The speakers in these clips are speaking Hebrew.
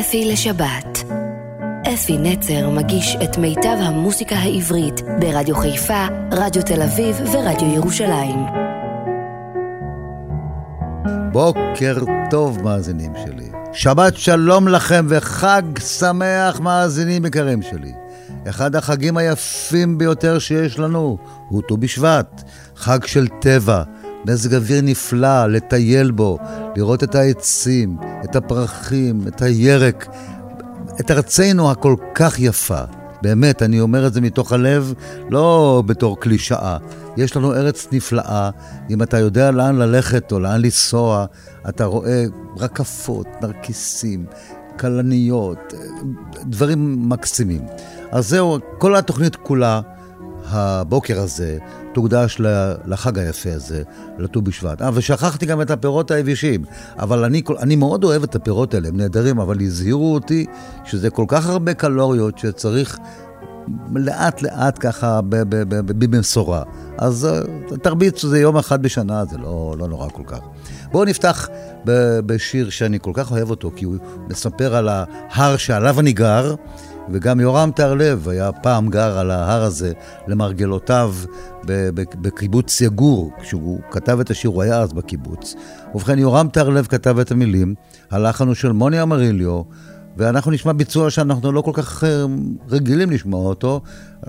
אפי לשבת. אפי נצר מגיש את מיטב המוסיקה העברית ברדיו חיפה, רדיו תל אביב ורדיו ירושלים. בוקר טוב, מאזינים שלי. שבת שלום לכם וחג שמח, מאזינים יקרים שלי. אחד החגים היפים ביותר שיש לנו הוא ט"ו בשבט, חג של טבע, מזג אוויר נפלא לטייל בו, לראות את העצים, את הפרחים, את הירק, את ארצנו הכל כך יפה. באמת, אני אומר את זה מתוך הלב, לא בתור קלישאה. יש לנו ארץ נפלאה, אם אתה יודע לאן ללכת או לאן לנסוע, אתה רואה רקפות, נרקיסים, כלניות, דברים מקסימים. אז זהו, כל התוכנית כולה, הבוקר הזה, תוקדש לחג היפה הזה, לט"ו בשבט. אה, ושכחתי גם את הפירות היבשים. אבל אני, אני מאוד אוהב את הפירות האלה, הם נהדרים, אבל הזהירו אותי שזה כל כך הרבה קלוריות שצריך לאט לאט ככה במשורה. אז אה, תרביץ שזה יום אחד בשנה, זה לא, לא נורא כל כך. בואו נפתח בשיר שאני כל כך אוהב אותו, כי הוא מספר על ההר שעליו אני גר. וגם יורם טהרלב היה פעם גר על ההר הזה למרגלותיו בקיבוץ יגור. כשהוא כתב את השיר, הוא היה אז בקיבוץ. ובכן, יורם טהרלב כתב את המילים, הלחן הוא של מוני אמריליו, ואנחנו נשמע ביצוע שאנחנו לא כל כך אה, רגילים לשמוע אותו.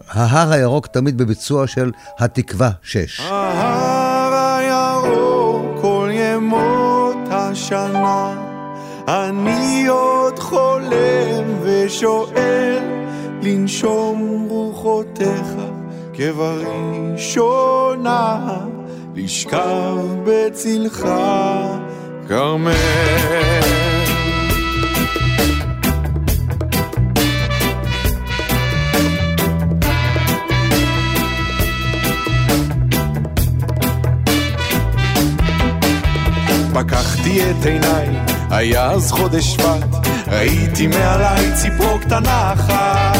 ההר הירוק תמיד בביצוע של התקווה 6. ההר הירוק כל ימות השנה אני עוד חולם ושואל לנשום רוחותיך כבראשונה לשכב בצלך כרמל. פקחתי את עיניי היה אז חודש שבט, ראיתי מעליי ציפור קטנה אחת,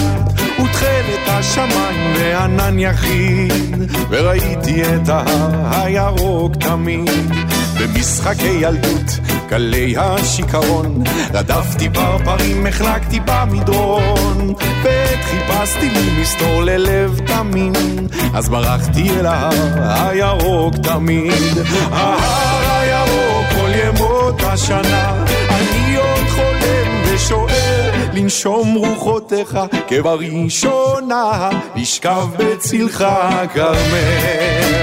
ותכלת השמיים וענן יחיד, וראיתי את ההר הירוק תמיד. במשחקי ילדות, גלי השיכרון, רדפתי פרפרים, החלקתי במדרון, ועת חיפשתי לי מסתור ללב תמים, אז ברחתי אל ההר הירוק תמיד. ההר ימות השנה, אני עוד חולם ושואל לנשום רוחותיך כבראשונה, לשכב בצלך כרמל.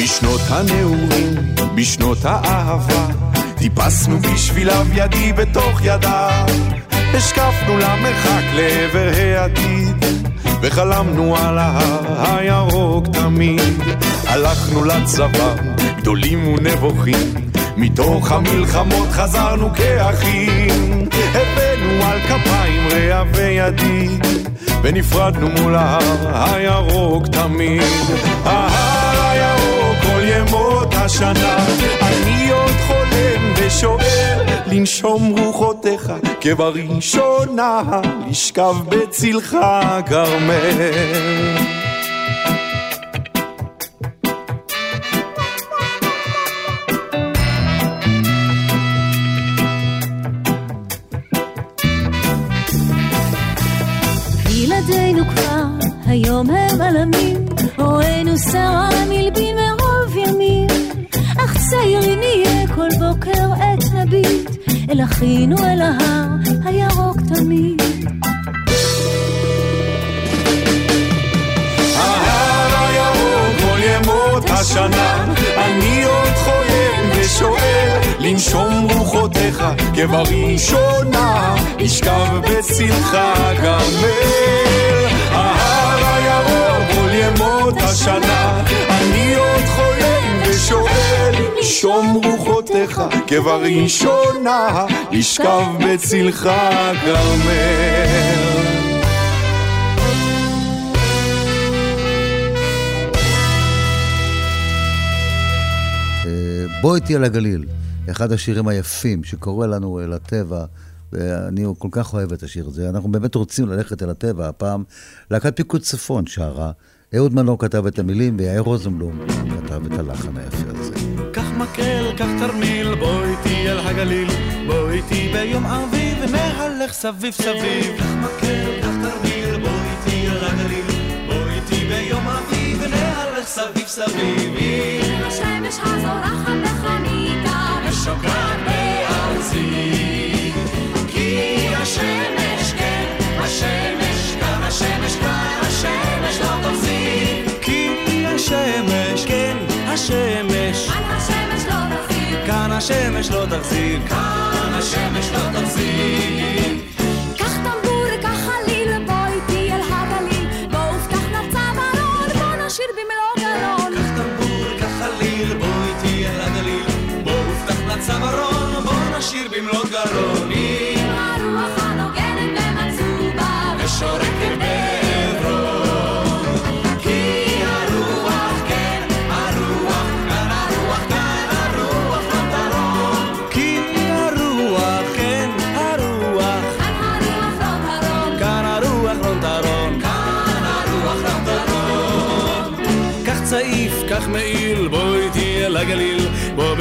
בשנות הנעורים, בשנות האהבה, טיפסנו בשביליו ידי בתוך ידיו, השקפנו למרחק לעבר העתיד, וחלמנו על ההר הירוק תמיד. הלכנו לצבא, גדולים ונבוכים, מתוך המלחמות חזרנו כאחים, הבאנו על כפיים רע וידיד, ונפרדנו מול ההר הירוק תמיד. ההר כל ימות השנה, אני עוד חולם ושואל לנשום רוחותיך כבראשונה, לשכב בצלך כבר היום הם עלמים, הורינו שרה מלבין נביט, אל אחינו אל ההר הירוק תמיד. השנה, אני עוד חולם ושואל לנשום רוחותיך כבראשונה, לשכב בצלך כרמל. ההר הירוק כל ימות השנה, לנשום רוחותיך כבראשונה, לשכב בצלך כרמל. בוא איתי על הגליל, אחד השירים היפים שקורא לנו אל הטבע, ואני כל כך אוהב את השיר הזה. אנחנו באמת רוצים ללכת אל הטבע. הפעם להקת פיקוד צפון שרה. אהוד מנור כתב את המילים, ויאיר רוזנבלום כתב את הלחן היפה הזה. מקל, קח תרמיל, בוא איתי אל הגליל, בוא איתי ביום אביב, נהלך סביב סביב. קח מקל, קח תרמיל, בוא איתי אל הגליל, בוא איתי ביום אביב, נהלך סביב סביב. השמש הזורחת בחניתה ושוקעת בארצי כי השמש, כן, השמש, כאן השמש, כאן השמש לא תחזיק. כי השמש, כן, השמש, השמש לא תחזיק. כאן השמש לא תחזיק. קח טמבור, קח חליל, בוא איתי אל הגליל בוא ופתח נרצה ברון, בוא נשיר במלוא גרון קח טמבור, קח חליל, בוא איתי אל הגליל. בוא ופתח לצווארון, בוא נשיר במלוא גרון. עם הרוח הנוגנת במצובה ושורקת בעברון.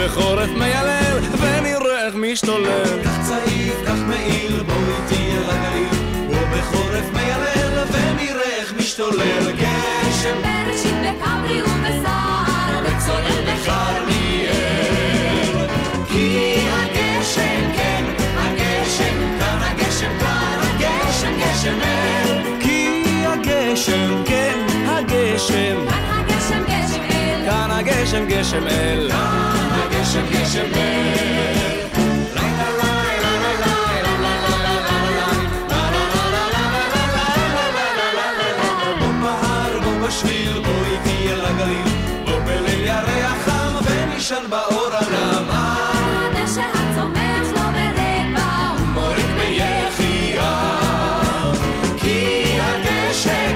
בחורף מיילל, ונראה איך משתולל. קח צעיף, קח מעיל, בוא איתי אל הגליל. בחורף מיילל, ונראה איך משתולל. גשם בראשית בכברי ובסער וצולל בכרמיאל. כי הגשם, כן, הגשם, כאן הגשם, כאן הגשם, גשם אל. כי הגשם, כן, הגשם. כאן הגשם גשם אל כאן הגשם גשם אל. גשם בוא בשביל, בוא איתי אל הגליל. בוא בליל ירח חם ונישן באור לא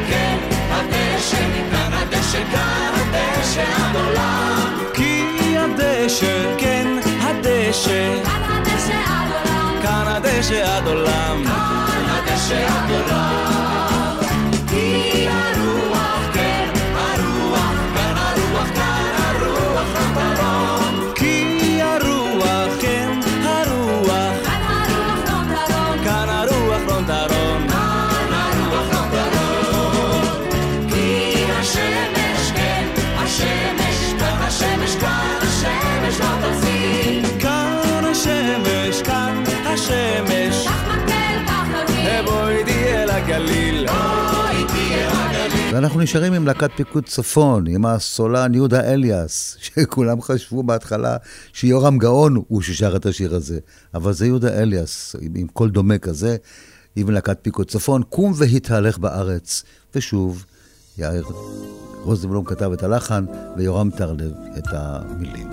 כן, הדשא, כאן הדשא, כאן הדשא עד עולם. הדשא, כאן הדשא עד עולם כאן הדשא עד עולם. כאן הדשא עד עולם. ואנחנו נשארים עם להקת פיקוד צפון, עם הסולן יהודה אליאס, שכולם חשבו בהתחלה שיורם גאון הוא ששר את השיר הזה, אבל זה יהודה אליאס, עם, עם קול דומה כזה, עם להקת פיקוד צפון, קום והתהלך בארץ. ושוב, יאיר רוזנבלום כתב את הלחן, ויורם טרלב את המילים.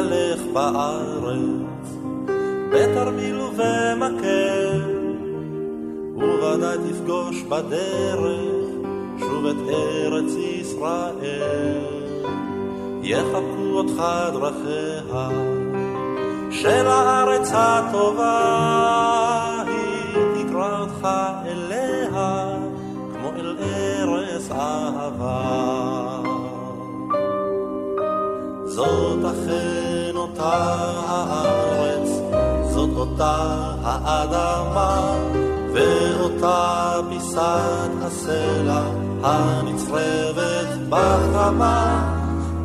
והתהלך בארץ, בתרמיל ובמקל, וודאי תפגוש בדרך שוב את ארץ ישראל. יחבקו אותך דרכיה של הארץ הטובה, היא תקרא אותך אליה כמו אל ארץ אהבה. זאת אכן אותה הארץ, זאת אותה האדמה, ואותה פיסת הסלע הנצרבת בחמה,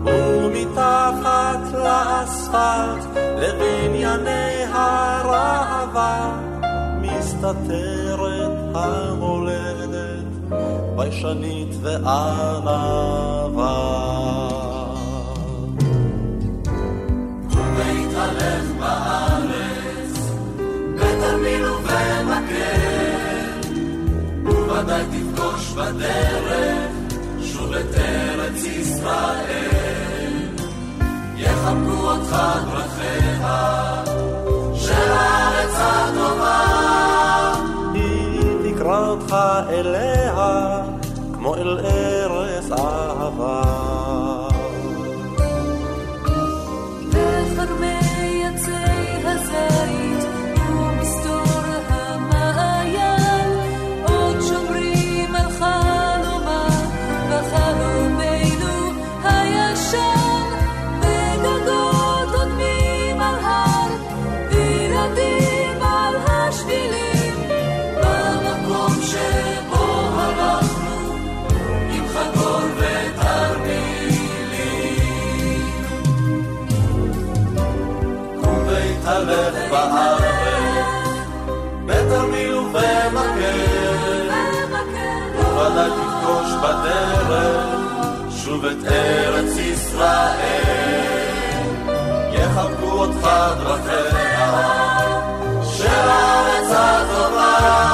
ומתחת לאספלט לבנייני הראווה, מסתתרת המולדת, ביישנית וענווה. וודאי תפגוש בדרך שוב את ארץ ישראל. יחבקו אותך דרכיה של הארץ הטובה, היא תקרא אותך אליה שוב את ארץ ישראל, יחבקו אותך דרכיה, של הארץ הטובה.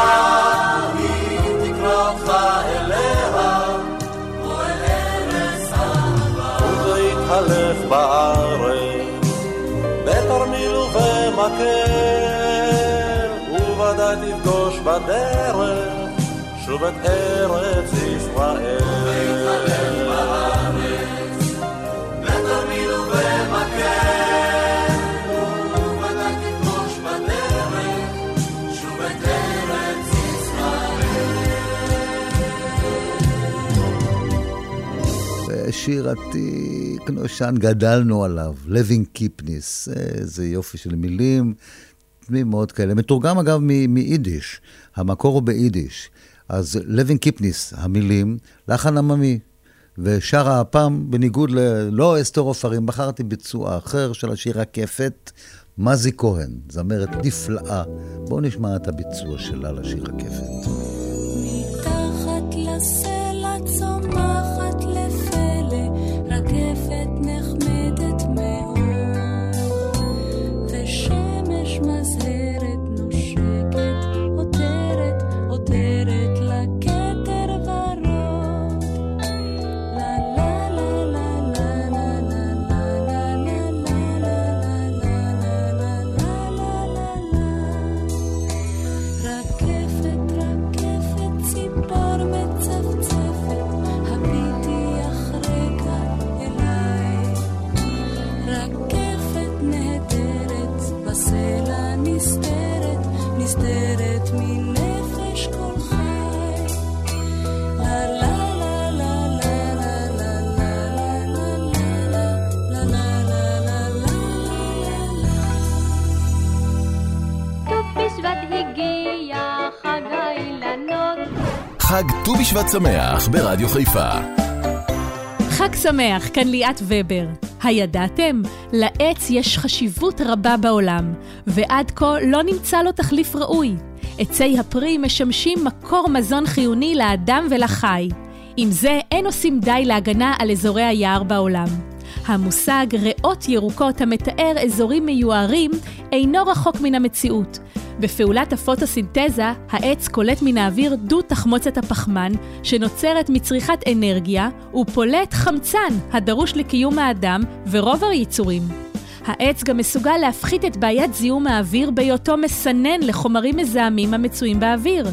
ולהתהלך בארץ, בתרמיל ובמקל, וודאי תפגוש בדרך, שוב את ארץ ישראל. שיר עתיק, נושן, גדלנו עליו, לוין קיפניס, איזה יופי של מילים תמימות כאלה. מתורגם אגב מיידיש, המקור הוא ביידיש. אז לוין קיפניס, המילים, לחן עממי. ושרה הפעם, בניגוד ל... לא אסתר עופרים, בחרתי ביצוע אחר של השיר רקפת, מזי כהן, זמרת נפלאה. בואו נשמע את הביצוע שלה לשיר רקפת. חג ט"ו בשבט שמח ברדיו חיפה. חג שמח, כאן ליאת ובר. הידעתם? לעץ יש חשיבות רבה בעולם, ועד כה לא נמצא לו תחליף ראוי. עצי הפרי משמשים מקור מזון חיוני לאדם ולחי. עם זה אין עושים די להגנה על אזורי היער בעולם. המושג ריאות ירוקות המתאר אזורים מיוערים אינו רחוק מן המציאות. בפעולת הפוטוסינתזה, העץ קולט מן האוויר דו תחמוצת הפחמן, שנוצרת מצריכת אנרגיה, ופולט חמצן, הדרוש לקיום האדם ורוב היצורים. העץ גם מסוגל להפחית את בעיית זיהום האוויר בהיותו מסנן לחומרים מזהמים המצויים באוויר.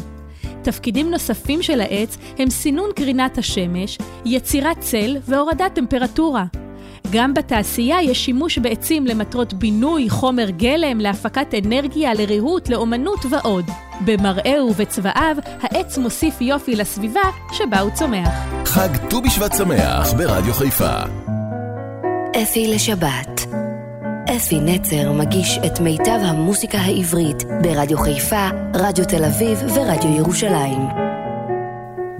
תפקידים נוספים של העץ הם סינון קרינת השמש, יצירת צל והורדת טמפרטורה. גם בתעשייה יש שימוש בעצים למטרות בינוי, חומר גלם, להפקת אנרגיה, לריהוט, לאומנות ועוד. במראהו ובצבעיו, העץ מוסיף יופי לסביבה שבה הוא צומח. חג ט"ו בשבט שמח ברדיו חיפה. אפי לשבת. אפי נצר מגיש את מיטב המוסיקה העברית ברדיו חיפה, רדיו תל אביב ורדיו ירושלים.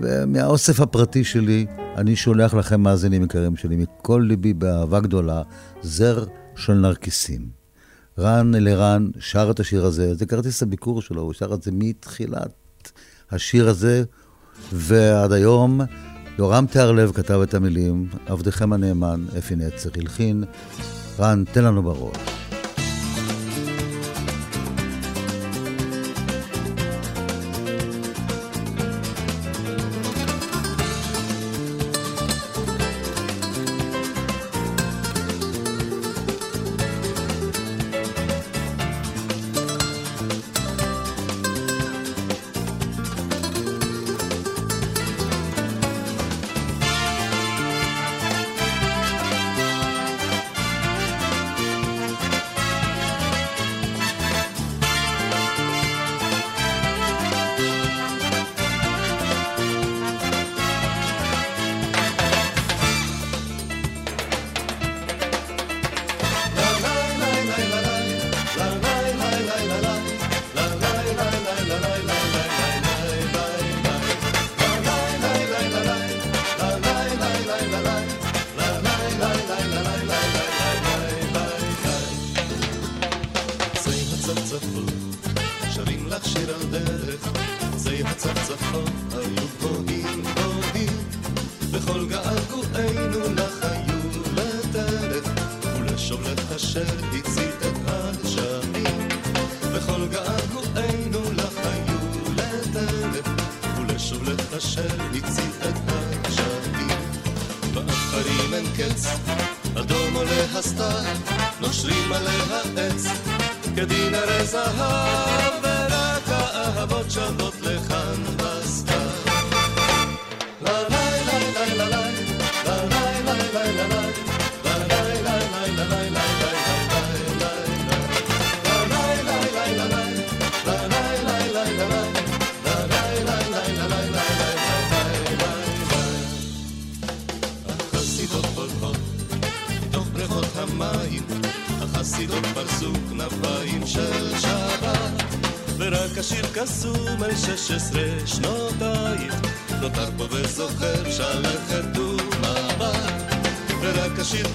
ומהאוסף הפרטי שלי, אני שולח לכם, מאזינים יקרים שלי, מכל ליבי באהבה גדולה, זר של נרקיסים. רן אלירן שר את השיר הזה, זה כרטיס הביקור שלו, הוא שר את זה מתחילת השיר הזה, ועד היום יורם תיארלב כתב את המילים, עבדכם הנאמן, אפי נצר הלחין. רן, תן לנו בראש.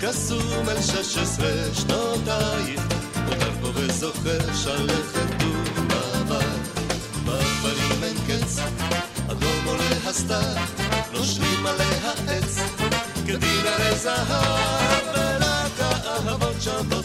קסום על שש עשרה שנותייך, נותר פה וזוכר שלכת ומבט. בדברים אין קץ, אדום עולה הסתר, נושרים עליה עץ, כדין הרי זהב, ורק האהבות שבות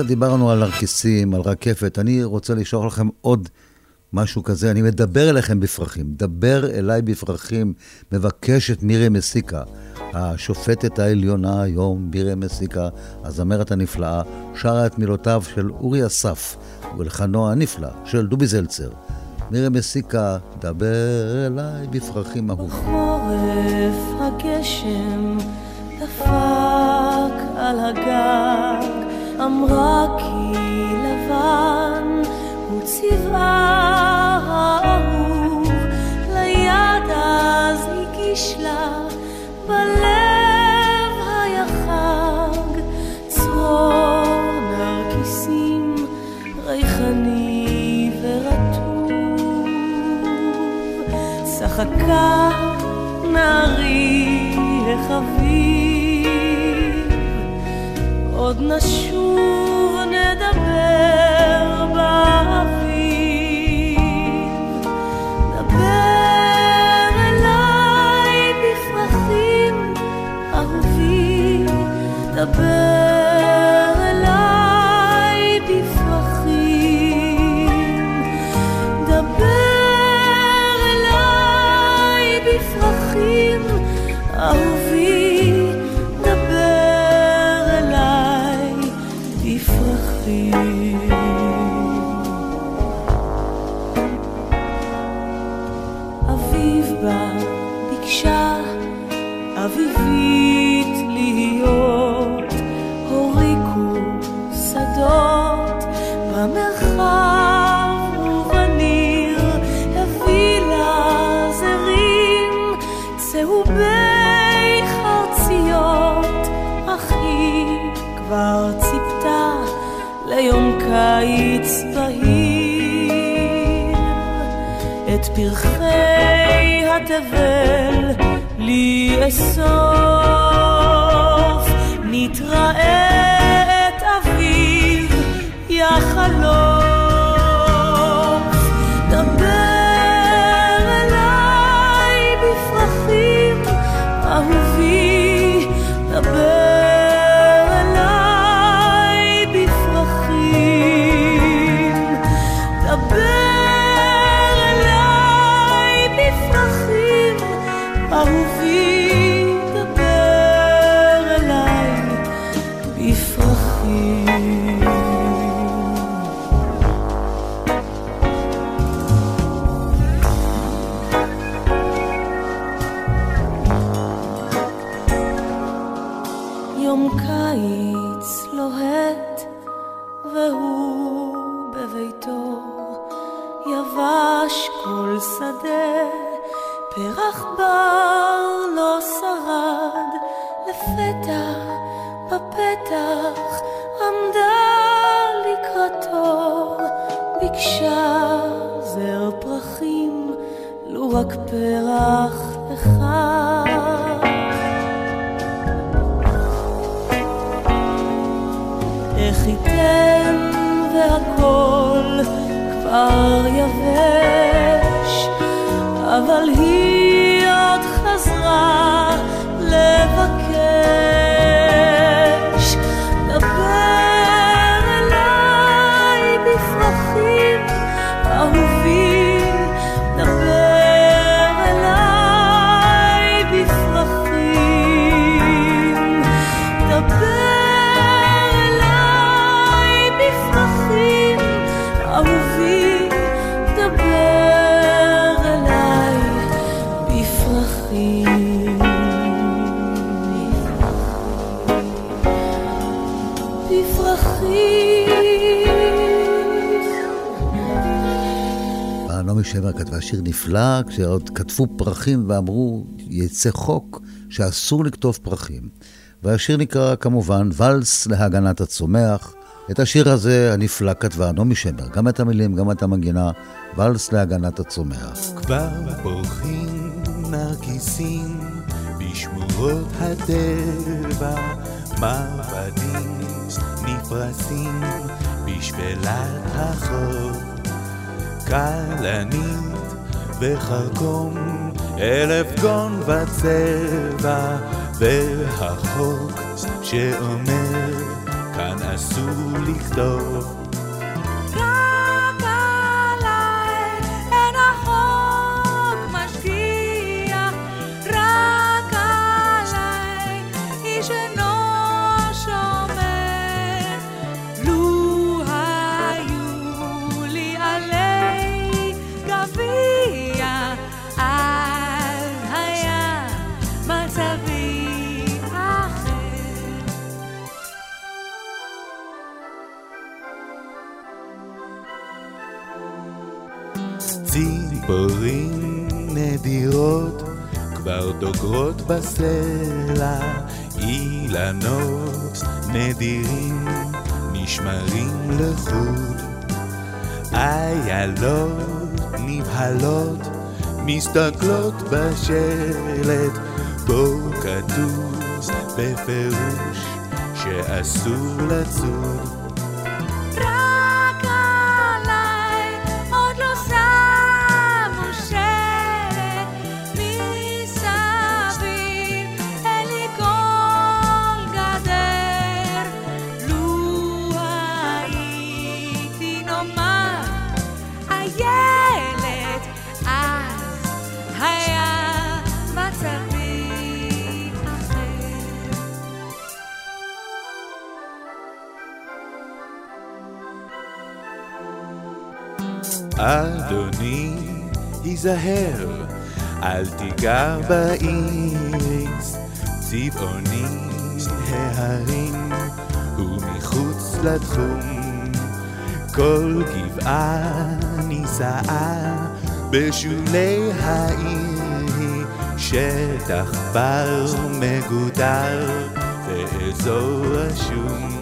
כבר דיברנו על נרקיסים, על רקפת, אני רוצה לשלוח לכם עוד משהו כזה. אני מדבר אליכם בפרחים. דבר אליי בפרחים, מבקשת מירי מסיקה. השופטת העליונה היום, מירי מסיקה, הזמרת הנפלאה, שרה את מילותיו של אורי אסף ולחנו הנפלא של דובי זלצר. מירי מסיקה, דבר אליי בפרחים אהוב. בחורף הגשם דפק על הגג, אמרה כי לבן הוא צבעה האהוב, ליד אז הגיש לה בלב היה חג, צרור נרקיסים ריחני ורטוב. צחקה נערי החביב, עוד נשוב נדבר באביב. דבר אליי בפרחים אהובי, דבר פרחי התבל לי אסוף, נתראה שמר כתבה שיר נפלא, כשעוד כתבו פרחים ואמרו, יצא חוק שאסור לכתוב פרחים. והשיר נקרא כמובן ולס להגנת הצומח. את השיר הזה הנפלא כתבה נעמי שמר, גם את המילים, גם את המנגינה, ולס להגנת הצומח. כבר פורחים נרקיסים בשמורות הטבע, מעבדים נפרסים בשפלת החור. כלנית וחרקום, אלף גון וצבע, והחוק שאומר, כאן אסור לכתוב. ציפורים נדירות כבר דוגרות בסלע, אילנות נדירים נשמרים לחוד. איילות נבהלות מסתכלות בשלט, בו כתוב בפירוש שאסור לצוד. היזהר, אל תיגע באיריס, צבעוני ההרים, ומחוץ לתחום, כל גבעה נישאה בשולי העיר, שטח בר מגודר ואזור רשום.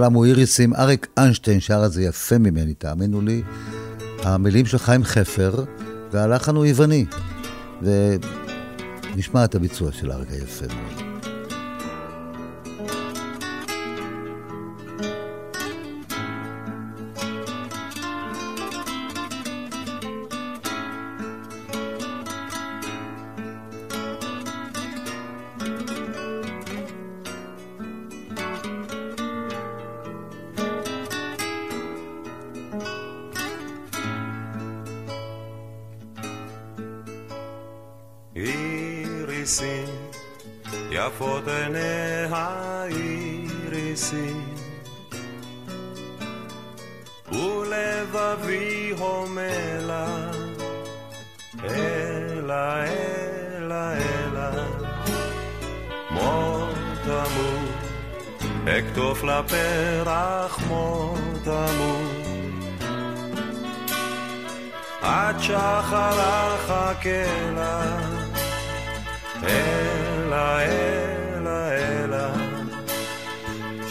העולם הוא איריסים. אריק איינשטיין שר את זה יפה ממני, תאמינו לי. המילים של חיים חפר, והלחן הוא יווני. ונשמע את הביצוע של אריק היפה מאוד. laissé pour ela ela ela ela mot amour אכתוב לה פרח מות אמור עד שחר אחכה לה אלה אלה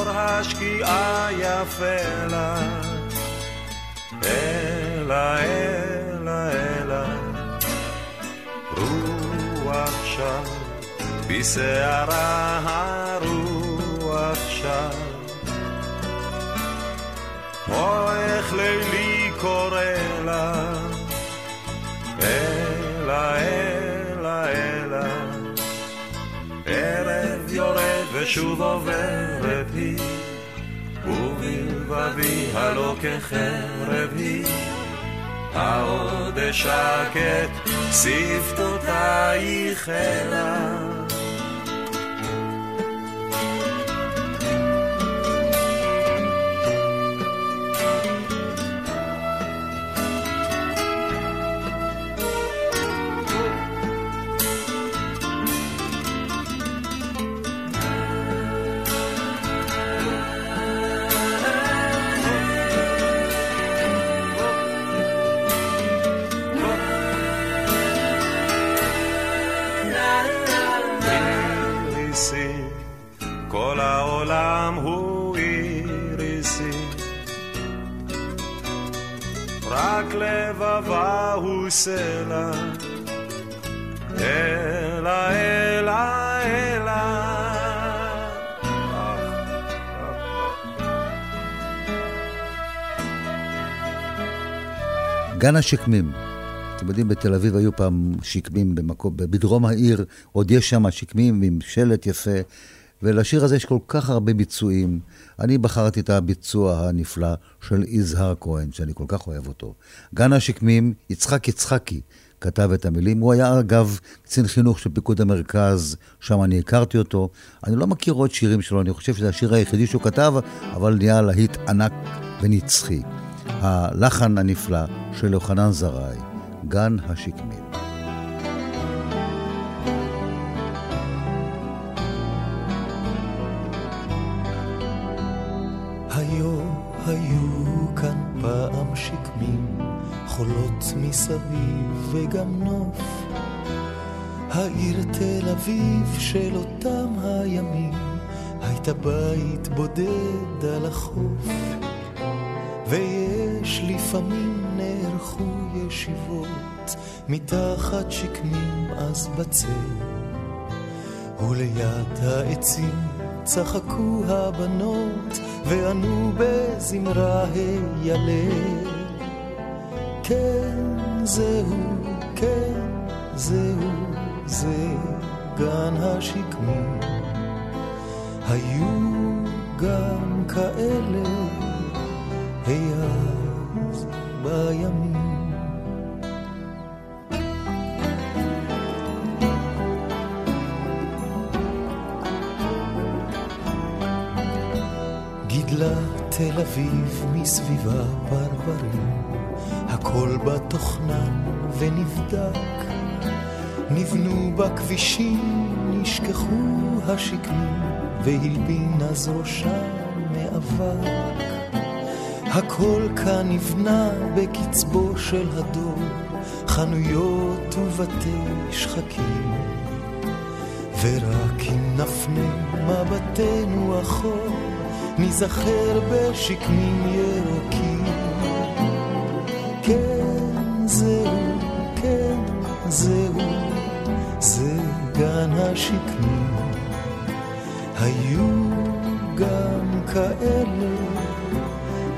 אור השקיעה יפה לה, אלה אלה אלה, רוח שם, בשערה הרוח שם. או איך לילי קורא לה, אלה אלה אלה, ערב יורד ושוב עוברת היא, ובלבבי הלא כחרב היא, העוד אשקט שפתותייך אליו. גן השקמים. אתם יודעים, בתל אביב היו פעם שקמים במקום, בדרום העיר, עוד יש שם שקמים עם שלט יפה. ולשיר הזה יש כל כך הרבה ביצועים. אני בחרתי את הביצוע הנפלא של יזהר כהן, שאני כל כך אוהב אותו. גן השקמים, יצחק יצחקי כתב את המילים. הוא היה, אגב, קצין חינוך של פיקוד המרכז, שם אני הכרתי אותו. אני לא מכיר עוד שירים שלו, אני חושב שזה השיר היחידי שהוא כתב, אבל נהיה להיט ענק ונצחי. הלחן הנפלא של יוחנן זרעי, גן השקמים. חולות מסביב וגם נוף. העיר תל אביב של אותם הימים הייתה בית בודד על החוף. ויש לפעמים נערכו ישיבות מתחת שקמים אז בצל. וליד העצים צחקו הבנות וענו בזמרה הילל. כן, זהו, כן, זהו, זה גן השקמים. היו גם כאלה היאז בימים. גידלה תל אביב מסביבה פרברים, הכל בתוכנן ונבדק. נבנו בכבישים, נשכחו השקמים, והלבין אז ראשם מאבק. הכל כאן נבנה בקצבו של הדור, חנויות ובתי שחקים. ורק אם נפנה מבטנו אחור, ניזכר בשקמים ירוקים. כן, זהו, כן, זהו, זה גן השקמים. היו גם כאלה,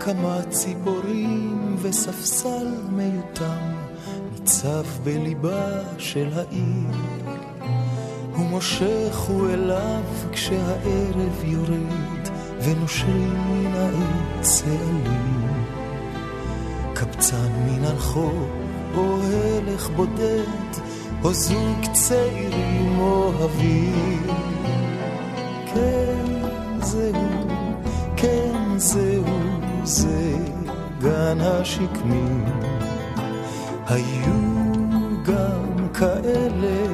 כמה ציפורים וספסל מיותם ניצב בליבה של העיר. ומושכו אליו כשהערב יורד ונושרים מן העץ העלים. קבצן מן הרחוב או הלך בודד או זוג צעירים אוהבים. כן זהו, כן זהו, זה גן השקמים. היו גם כאלה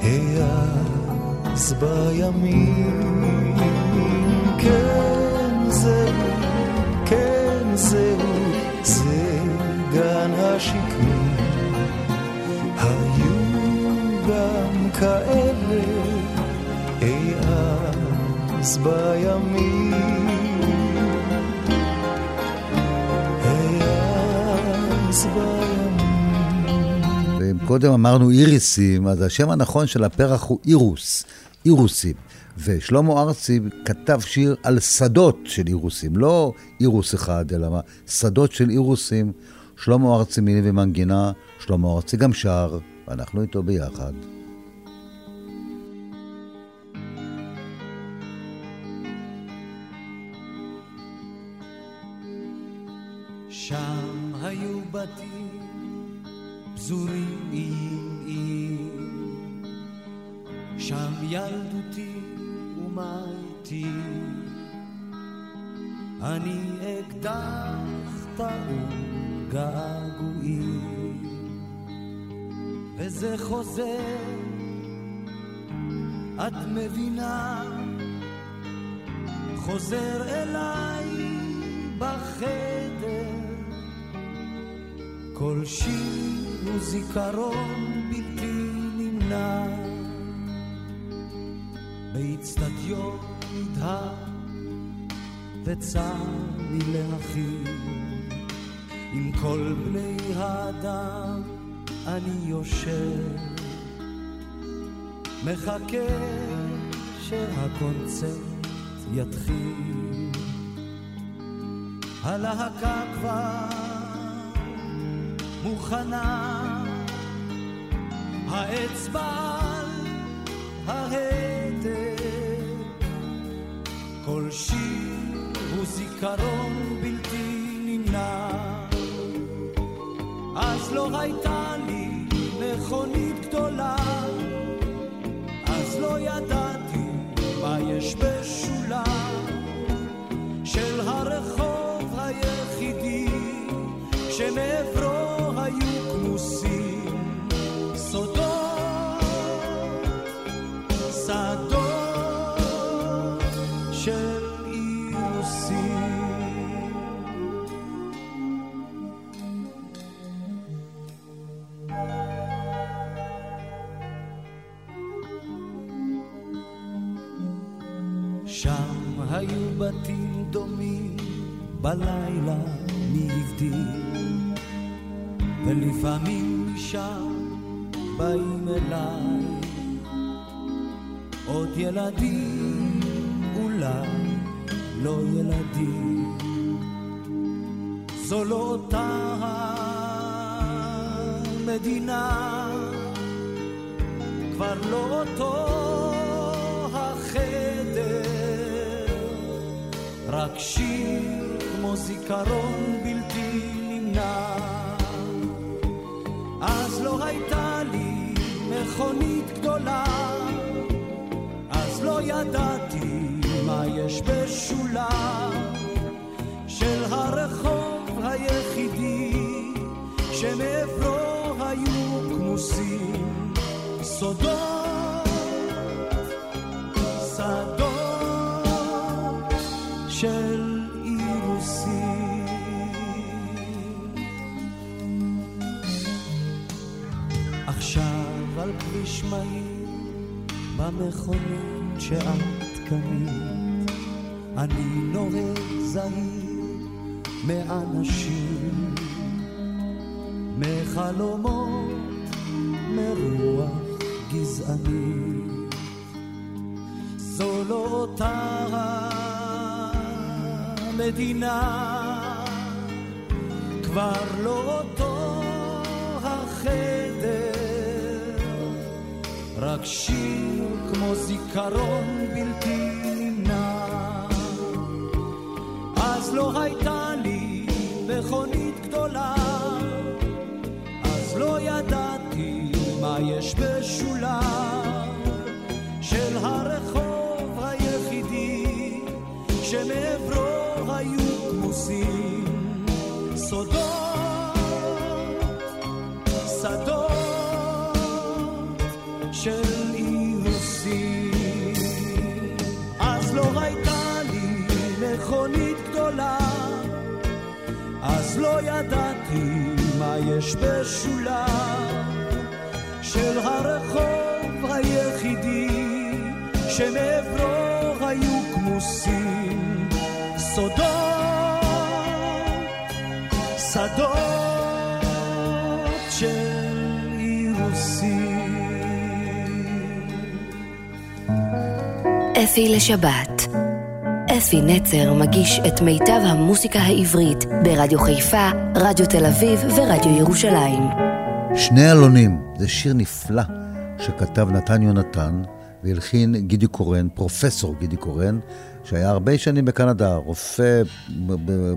העז בימים. כן זהו, כן זהו, זה גן השקמים. היו גם כאלה אז אז בימים ואם קודם אמרנו איריסים, אז השם הנכון של הפרח הוא אירוס, אירוסים. ושלמה ארצי כתב שיר על שדות של אירוסים, לא אירוס אחד, אלא מה, שדות של אירוסים. שלמה ארצי מיני ומנגינה, שלמה ארצי גם שר, ואנחנו איתו ביחד. בתים פזורים איים איים, שם ילדותי אני אקדח טעון געגועים, וזה חוזר, את מבינה, חוזר אליי בחדר. כל שיר הוא זיכרון בלתי נמנע. באצטדיון נדהר וצר לי להכיר עם כל בני האדם אני יושב. מחכה שהקונצרט יתחיל. הלהקה כבר מוכנה. האצבע על כל שיר הוא זיכרון בלתי נמנע. אז לא הייתה לי מכונית גדולה. אז לא ידעתי מה יש בשולה של הרחוב היחידי שמעברו היו ולפעמים משם באים אליי עוד ילדים אולי לא ילדים. זו לא אותה המדינה, כבר לא אותו החדר, רק שיר כמו זיכרון לא הייתה לי מכונית גדולה, אז לא ידעתי מה יש בשולה של הרחוב היחידי שמעברו היו כמוסים סודות, שדות במכונית שאת קנית. אני נוהג זהיר מאנשים מחלומות מרוח גזעני. זו לא אותה המדינה כבר לא אותו החדר. רק שיר כמו זיכרון בלתי נמנע. אז לא הייתה לי מכונית גדולה, אז לא ידעתי מה יש בשולה של הרחוב היחידי שמעברו היו כמוסים סודות, אז לא ידעתי מה יש בשולה של הרחוב היחידי שמעברו היו כמוסים סודות, שדות של אירוסים. אפי לשבת. אפי נצר מגיש את מיטב המוסיקה העברית ברדיו חיפה, רדיו תל אביב ורדיו ירושלים. שני אלונים, זה שיר נפלא שכתב נתן יונתן והלחין גידי קורן, פרופסור גידי קורן, שהיה הרבה שנים בקנדה, רופא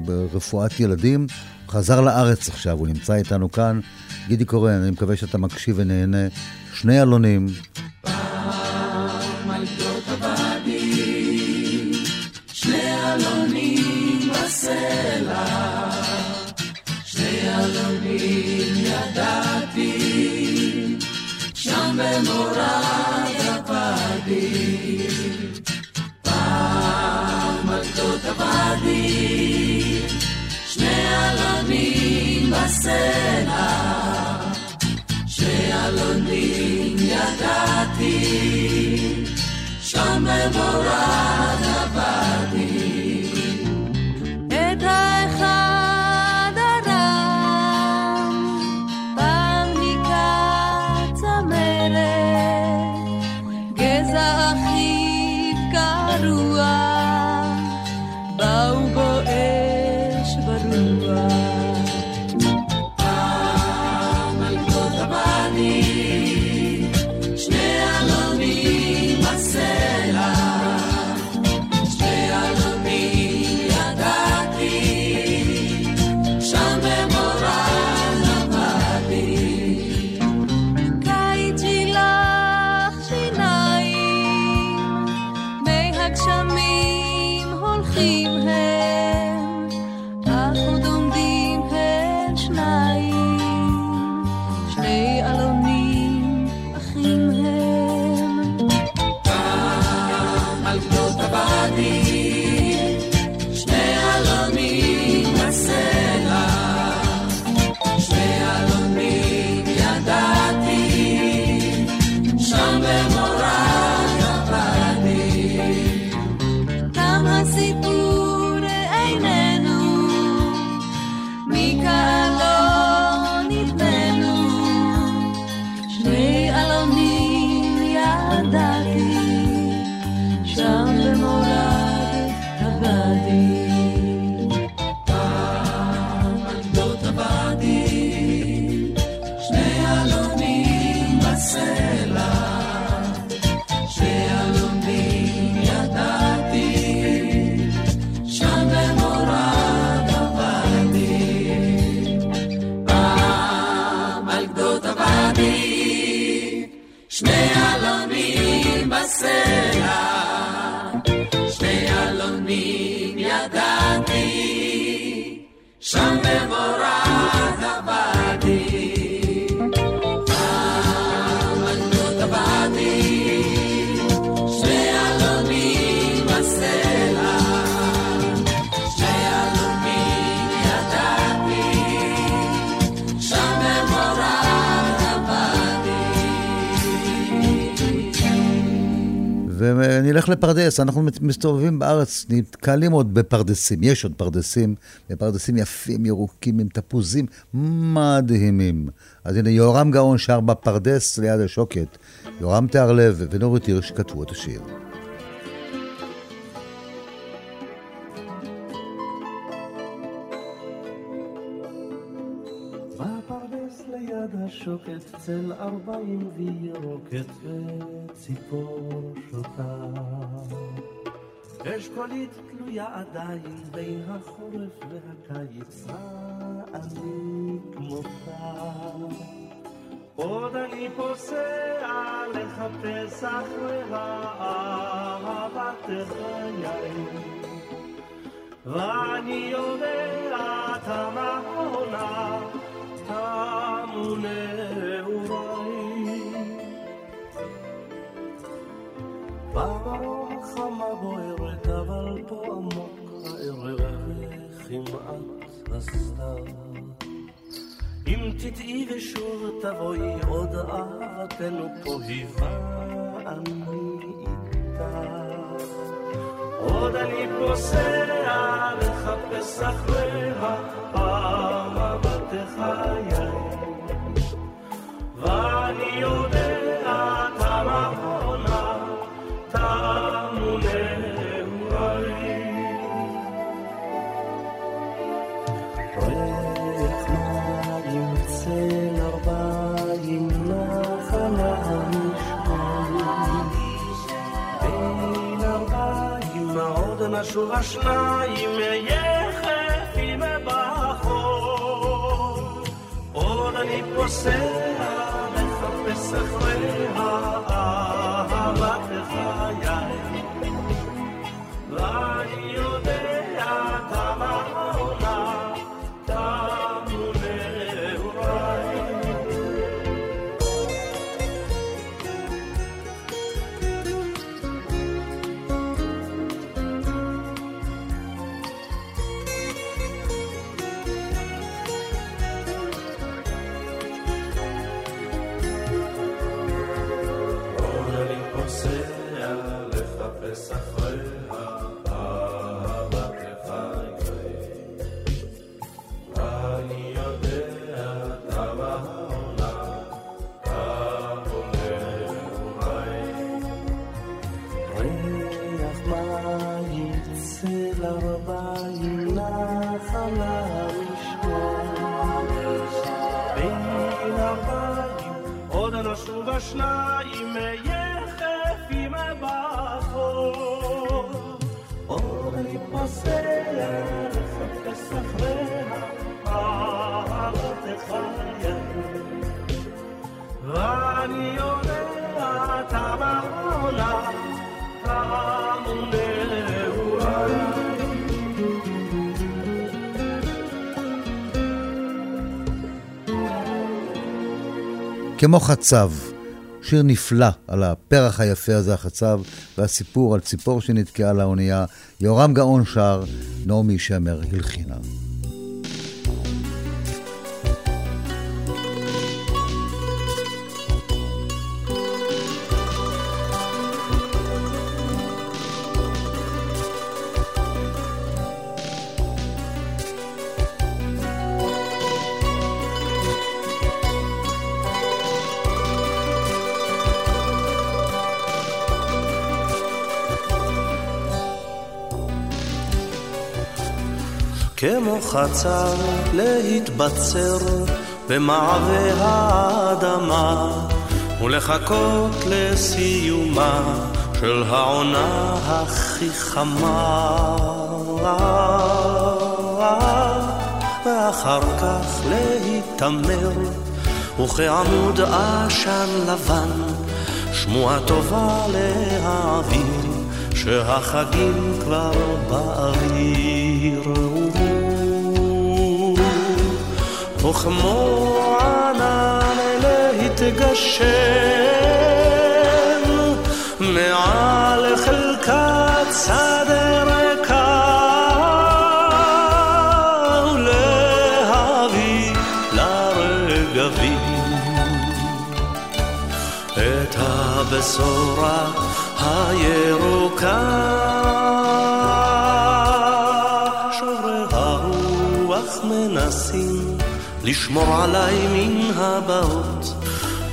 ברפואת ילדים, חזר לארץ עכשיו, הוא נמצא איתנו כאן. גידי קורן, אני מקווה שאתה מקשיב ונהנה. שני אלונים, אלונים בסלע, שני אלונים ונלך לפרדס, אנחנו מסתובבים בארץ, נתקלים עוד בפרדסים, יש עוד פרדסים, ופרדסים יפים, ירוקים, עם תפוזים מדהימים. אז הנה, יורם גאון שר בפרדס ליד השוקת. יורם תיארלב ונורית הירש כתבו את השיר. ליד השוקת צל ארבעים וירוקת וציפור שותה. אשכולית תלויה עדיין בין החורף והקיץ, אני כמותה. עוד אני פוסע לחפש אחרי אהבת חיי. ואני יודע תמה העונה, תמו נעוריי. ברוח חמה בוערת, אבל פה עמוק הערב וכמעט הסתיו. אם תטעי ושוב תבואי עוד אהבתנו פה היווה אני איתה. עוד פוסע לחפש אחריה אהבת נשוב השניים יחפים בחור עוד אני פוסע לחפש כמו חצב, שיר נפלא על הפרח היפה הזה, החצב, והסיפור על ציפור שנתקעה לאונייה. יורם גאון שר, נעמי שמר הלחינה. כמו חצר להתבצר במעבה האדמה ולחכות לסיומה של העונה הכי חמה ואחר כך להתעמר וכעמוד עשן לבן שמועה טובה להעביר, שהחגים כבר באוויר. וכמו ענן להתגשם מעל חלקת שדה ריקה ולהביא לרגבים את הבשורה הירוקה לשמור עליי מן הבאות.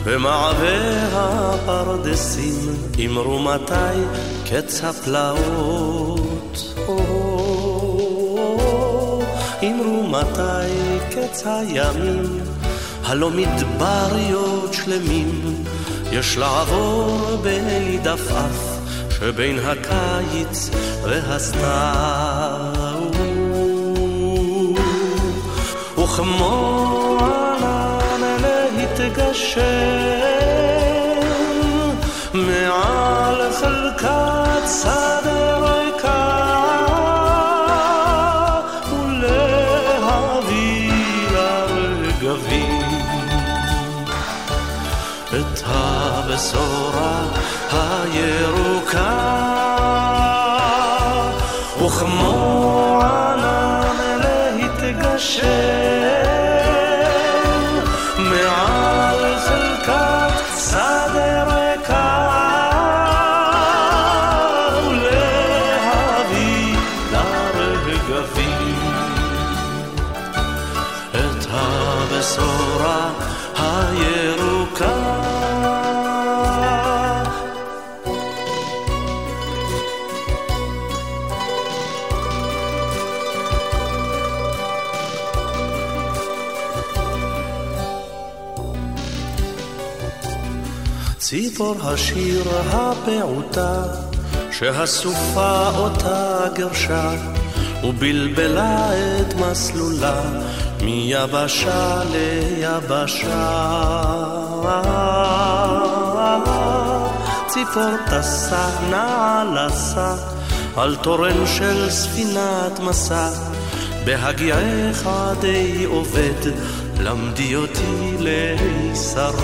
במעבה הפרדסים אמרו מתי קץ הפלאות. אמרו מתי קץ הימים הלא מדבריות שלמים. יש לעבור בלי דפאף שבין הקיץ והסתיו וכמו ענן להתגשם מעל חלקת שדה ריקה ולהביא לרגבים את הבשורה הירוקה. וכמו ענן להתגשם ציפור השיר הפעוטה שהסופה אותה גרשה ובלבלה את מסלולה מיבשה ליבשה. ציפור טסה נעלסה על תורן של ספינת מסע בהגיעך די עובד למדי אותי להישרד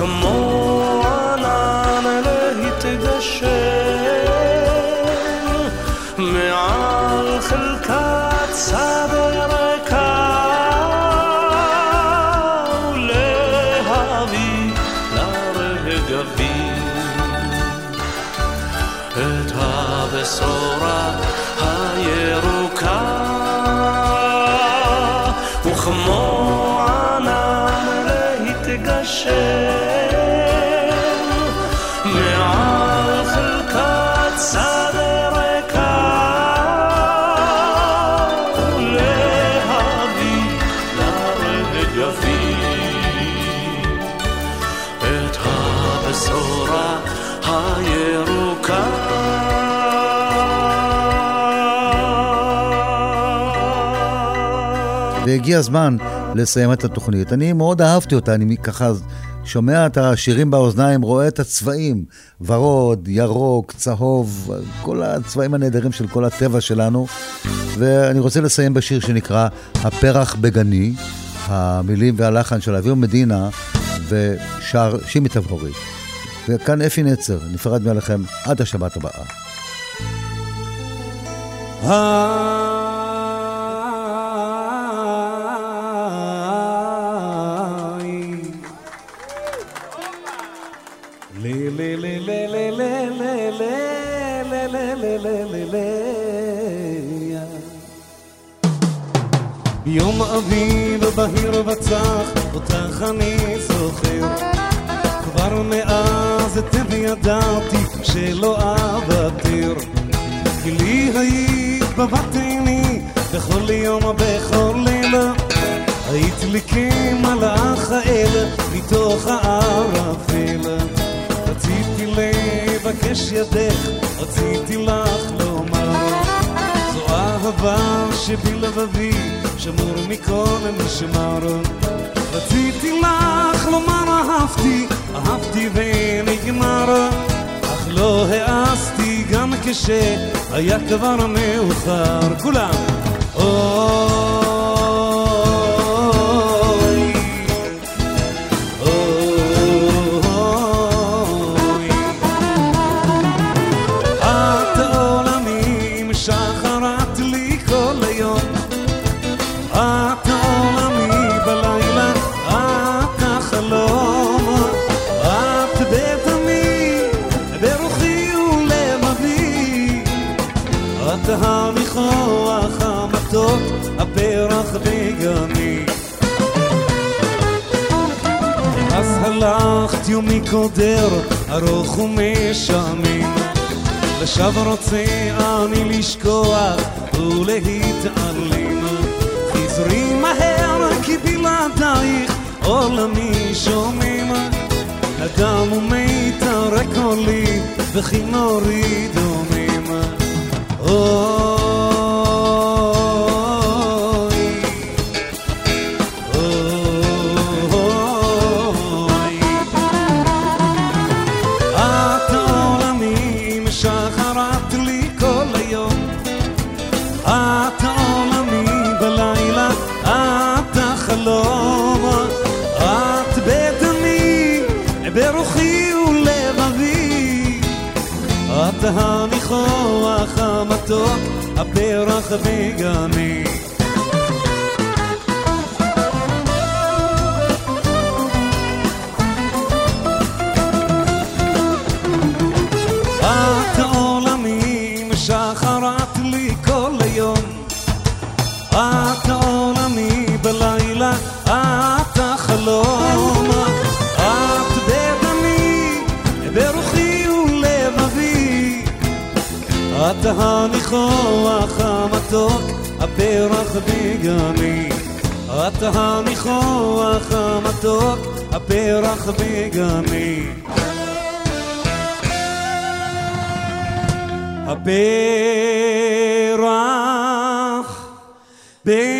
וכמו ענן להתגשם מעל חלקת שדה והגיע הזמן לסיים את התוכנית. אני מאוד אהבתי אותה, אני ככה שומע את השירים באוזניים, רואה את הצבעים, ורוד, ירוק, צהוב, כל הצבעים הנהדרים של כל הטבע שלנו. ואני רוצה לסיים בשיר שנקרא הפרח בגני, המילים והלחן של אביו מדינה ושר שימי תבורי. וכאן אפי נצר, נפרד מעליכם עד השבת הבאה. יום אביב בהיר וצח, אותך אני זוכר. כבר מאז אתן ידעתי שלא אוותר. כי לי היית בבת עיני, בכל יום בכל לילה. היית לי כמלאך האל, מתוך הערפל. לבקש ידך, רציתי לך לומר. זו אהבה שבלבבי, שמור מכל משמר. רציתי לך לומר אהבתי, אהבתי ונגמר, אך לא העזתי גם כשהיה כבר מאוחר. כולם. אוי, יומי קודר, ארוך ומשעמם, לשווא רוצה אני לשכוח ולהתעלם. חזרי מהר כי בלעדייך עולמי שומם. אדם ומיתר קולי וכינורי דומם. אוי הניחוח המתוק, הפרח בגני את הניחוח המתוק, הפרח בגני הפרח בגני